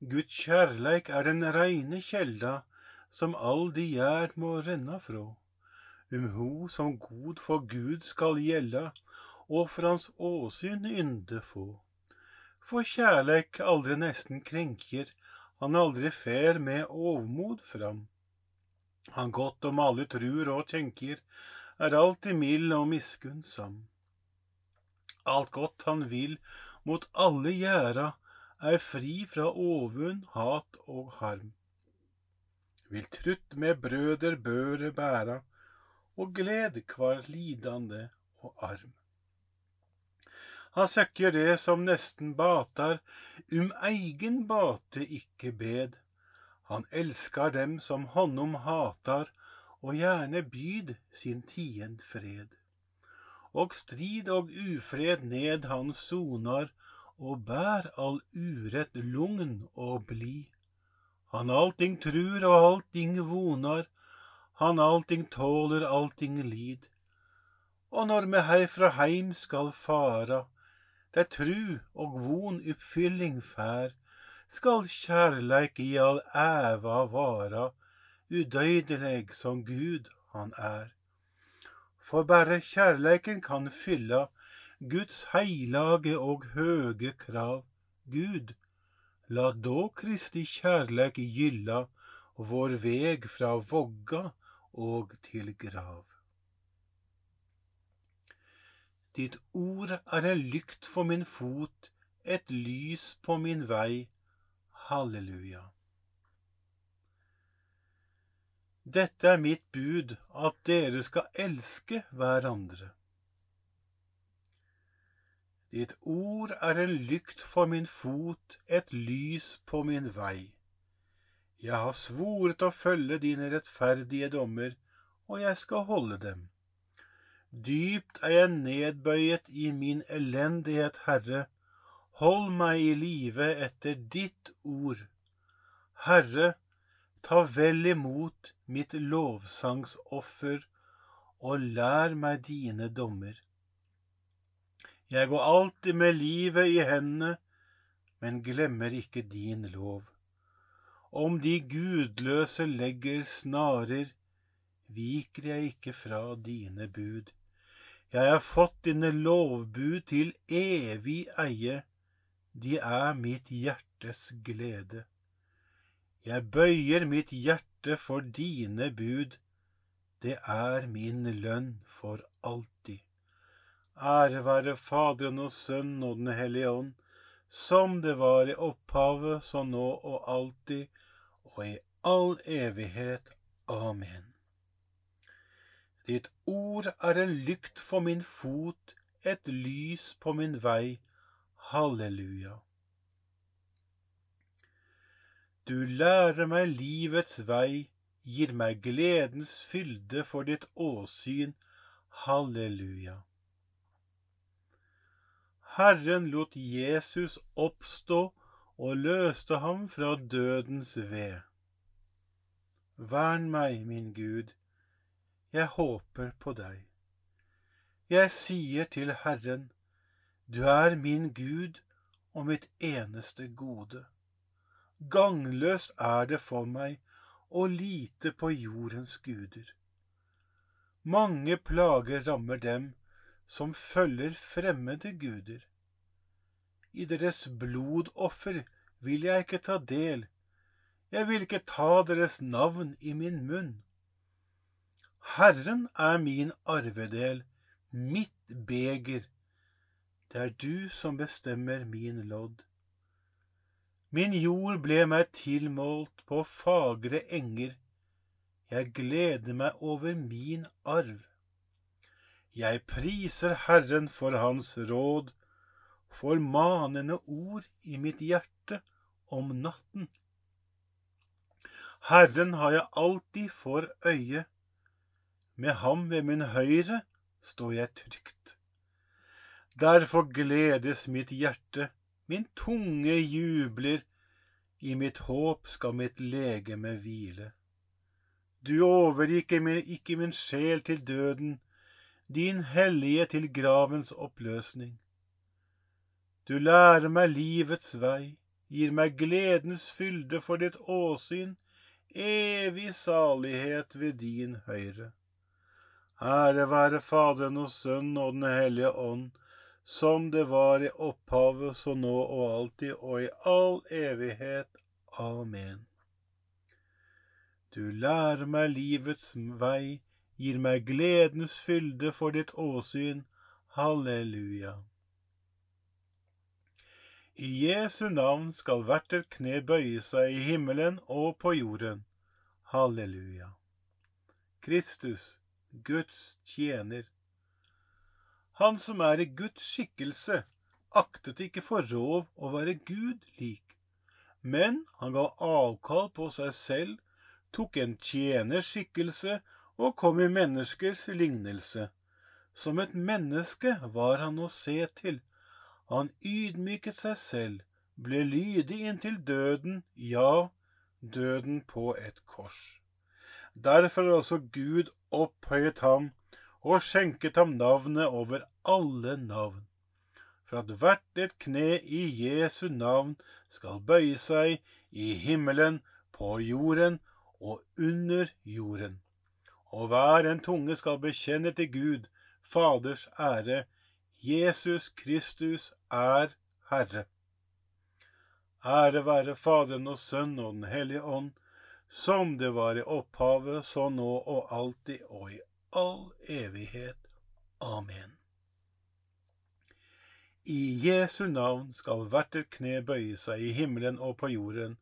Guds kjærleik er den reine kjelda, som all de gjerd må renna frå. Um ho som god for Gud skal gjelda, og for hans åsyn ynde få. For kjærleik aldri nesten krenker, han aldri fer med ovmod fram. Han godt om alle trur og tenker, er alltid mild og miskunnsam. Alt godt han vil mot alle gjerda, er fri fra ovund, hat og harm. Vil trutt med brøder børe bæra, og gled kvar lidande og arm. Han søkker det som nesten batar, um eigen bate ikke bed. Han elskar dem som honom hatar, og gjerne byd sin tiend fred. Og strid og ufred ned han sonar, og bær all urett lugn og blid. Han allting trur og allting vonar, han allting tåler, allting lid. Og når me herfra heim skal fara, der tru og von oppfylling fær, skal kjærleik i all æva vara, udøydeleg som Gud han er. For bare kjærleiken kan fylla Guds heilage og høge krav. Gud, la da Kristi kjærleik gylla vår veg fra vogga og til grav. Ditt ord er en lykt for min fot, et lys på min vei. Halleluja. Dette er mitt bud, at dere skal elske hverandre. Ditt ord er en lykt for min fot, et lys på min vei. Jeg har svoret å følge dine rettferdige dommer, og jeg skal holde dem. Dypt er jeg nedbøyet i min elendighet, Herre, hold meg i live etter ditt ord. Herre, ta vel imot mitt lovsangsoffer, og lær meg dine dommer. Jeg går alltid med livet i hendene, men glemmer ikke din lov. Om de gudløse legger snarer, viker jeg ikke fra dine bud. Jeg har fått dine lovbud til evig eie, de er mitt hjertes glede. Jeg bøyer mitt hjerte for dine bud, det er min lønn for alltid. Ære være Faderen og Sønnen og Den hellige ånd, som det var i opphavet, så nå og alltid, og i all evighet. Amen. Ditt ord er en lykt for min fot, et lys på min vei. Halleluja. Du lærer meg livets vei, gir meg gledens fylde for ditt åsyn. Halleluja. Herren lot Jesus oppstå og løste ham fra dødens ved. Vern meg, min Gud, jeg håper på deg. Jeg sier til Herren, du er min Gud og mitt eneste gode. Gangløst er det for meg å lite på jordens guder. Mange plager rammer dem som følger fremmede guder. I deres blodoffer vil jeg ikke ta del, jeg vil ikke ta deres navn i min munn. Herren er min arvedel, mitt beger, det er du som bestemmer min lodd. Min jord ble meg tilmålt på fagre enger, jeg gleder meg over min arv. Jeg priser Herren for hans råd, for manende ord i mitt hjerte om natten. Herren har jeg alltid for øye. Med ham ved min høyre står jeg trygt. Derfor gledes mitt hjerte, min tunge jubler, i mitt håp skal mitt legeme hvile. Du overgikk ikke min sjel til døden, din hellige til gravens oppløsning. Du lærer meg livets vei, gir meg gledens fylde for ditt åsyn, evig salighet ved din høyre. Ære være Faderen og Sønnen og Den hellige ånd, som det var i opphavet, så nå og alltid og i all evighet. Amen. Du lærer meg livets vei, gir meg gledens fylde for ditt åsyn. Halleluja. I Jesu navn skal hvert et kne bøye seg i himmelen og på jorden. Halleluja. Kristus, Guds tjener. Han som er i Guds skikkelse, aktet ikke for rov å være Gud lik, men han ga avkall på seg selv, tok en tjenerskikkelse og kom i menneskers lignelse. Som et menneske var han å se til. Han ydmyket seg selv, ble lydig inntil døden, ja, døden på et kors. Derfor har også Gud opphøyet ham og skjenket ham navnet over alle navn, for at hvert et kne i Jesu navn skal bøye seg i himmelen, på jorden og under jorden, og hver en tunge skal bekjenne til Gud, Faders ære, Jesus Kristus er Herre. Ære være Faderen og Sønnen og Den hellige ånd, som det var i opphavet, så nå og alltid og i all evighet. Amen. I Jesu navn skal hvert et kne bøye seg i himmelen og på jorden.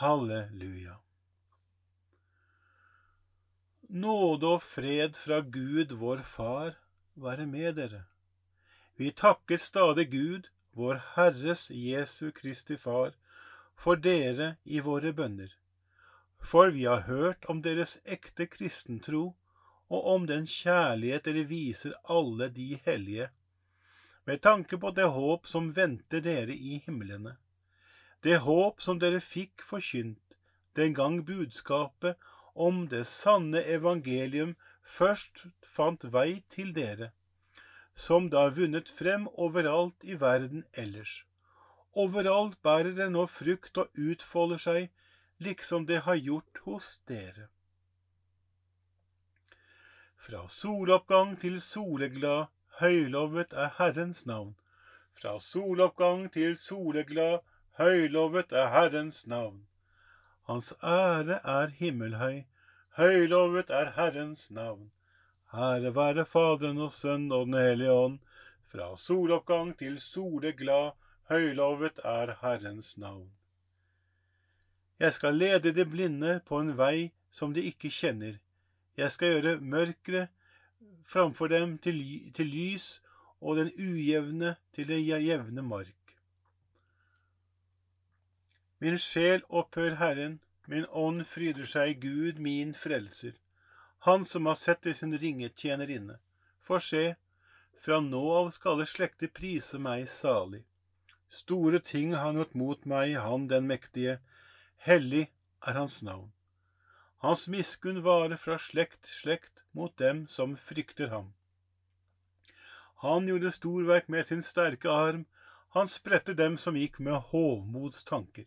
Halleluja. Nåde og fred fra Gud vår Far være med dere. Vi takker stadig Gud, vår Herres Jesu Kristi Far, for dere i våre bønner. For vi har hørt om deres ekte kristentro og om den kjærlighet dere viser alle de hellige, med tanke på det håp som venter dere i himlene, det håp som dere fikk forkynt den gang budskapet om det sanne evangelium først fant vei til dere, som da vunnet frem overalt i verden ellers. Overalt bærer det nå frukt og utfolder seg, liksom det har gjort hos dere. Fra soloppgang til soleglad, høylovet er Herrens navn. Fra soloppgang til soleglad, høylovet er Herrens navn. Hans ære er himmelhøy, høylovet er Herrens navn. Ære være Faderen og Sønnen og Den hellige ånd, fra soloppgang til soleglad, høylovet er Herrens navn. Jeg skal lede de blinde på en vei som de ikke kjenner. Jeg skal gjøre mørket framfor dem til, til lys og den ujevne til det jevne mark. Min sjel opphør Herren, min ånd fryder seg i Gud, min frelser, Han som har sett i sin ringe tjenerinne. For se, fra nå av skal alle slekter prise meg salig. Store ting har han gjort mot meg, han den mektige, hellig er hans navn. Hans miskunn varer fra slekt slekt mot dem som frykter ham. Han gjorde storverk med sin sterke arm, han spredte dem som gikk med hovmods tanker.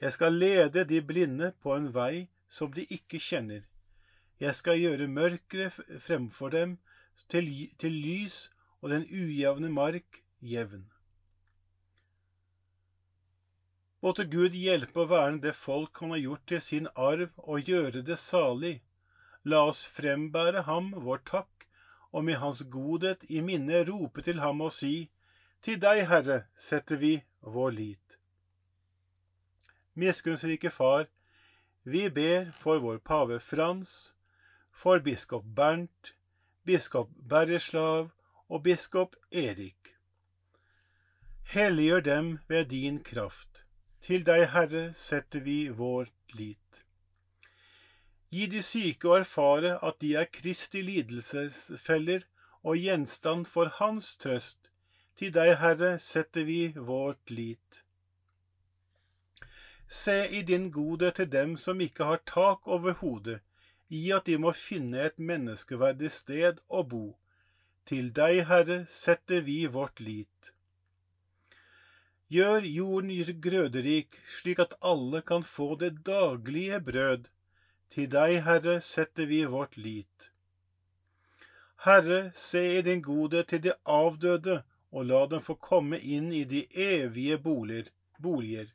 Jeg skal lede de blinde på en vei som de ikke kjenner. Jeg skal gjøre mørket fremfor dem til, til lys og den ujevne mark jevn. Måtte Gud hjelpe å verne det folk han har gjort til sin arv, og gjøre det salig. La oss frembære ham vår takk, og med hans godhet i minne rope til ham og si, Til deg, Herre, setter vi vår lit. Miskunnsrike Far, vi ber for vår pave Frans, for biskop Bernt, biskop Berreslav og biskop Erik. Helliggjør dem ved din kraft. Til deg, Herre, setter vi vår lit. Gi de syke å erfare at de er Kristi lidelsesfeller og gjenstand for Hans trøst. Til deg, Herre, setter vi vårt lit. Se i din godhet til dem som ikke har tak over hodet, i at de må finne et menneskeverdig sted å bo. Til deg, Herre, setter vi vårt lit. Gjør jorden grøderik, slik at alle kan få det daglige brød. Til deg, Herre, setter vi vårt lit. Herre, se i din godhet til de avdøde, og la dem få komme inn i de evige boliger. boliger.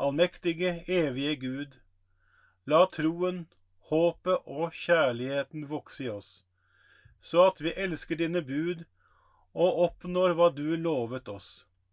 Allmektige, evige Gud, la troen, håpet og kjærligheten vokse i oss, så at vi elsker dine bud og oppnår hva du lovet oss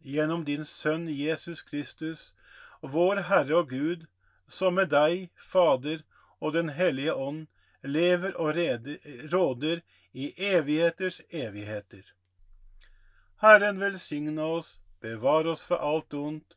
gjennom din Sønn Jesus Kristus, vår Herre og Gud, som med deg, Fader og Den hellige ånd, lever og råder i evigheters evigheter. Herren velsigne oss, bevare oss for alt ondt,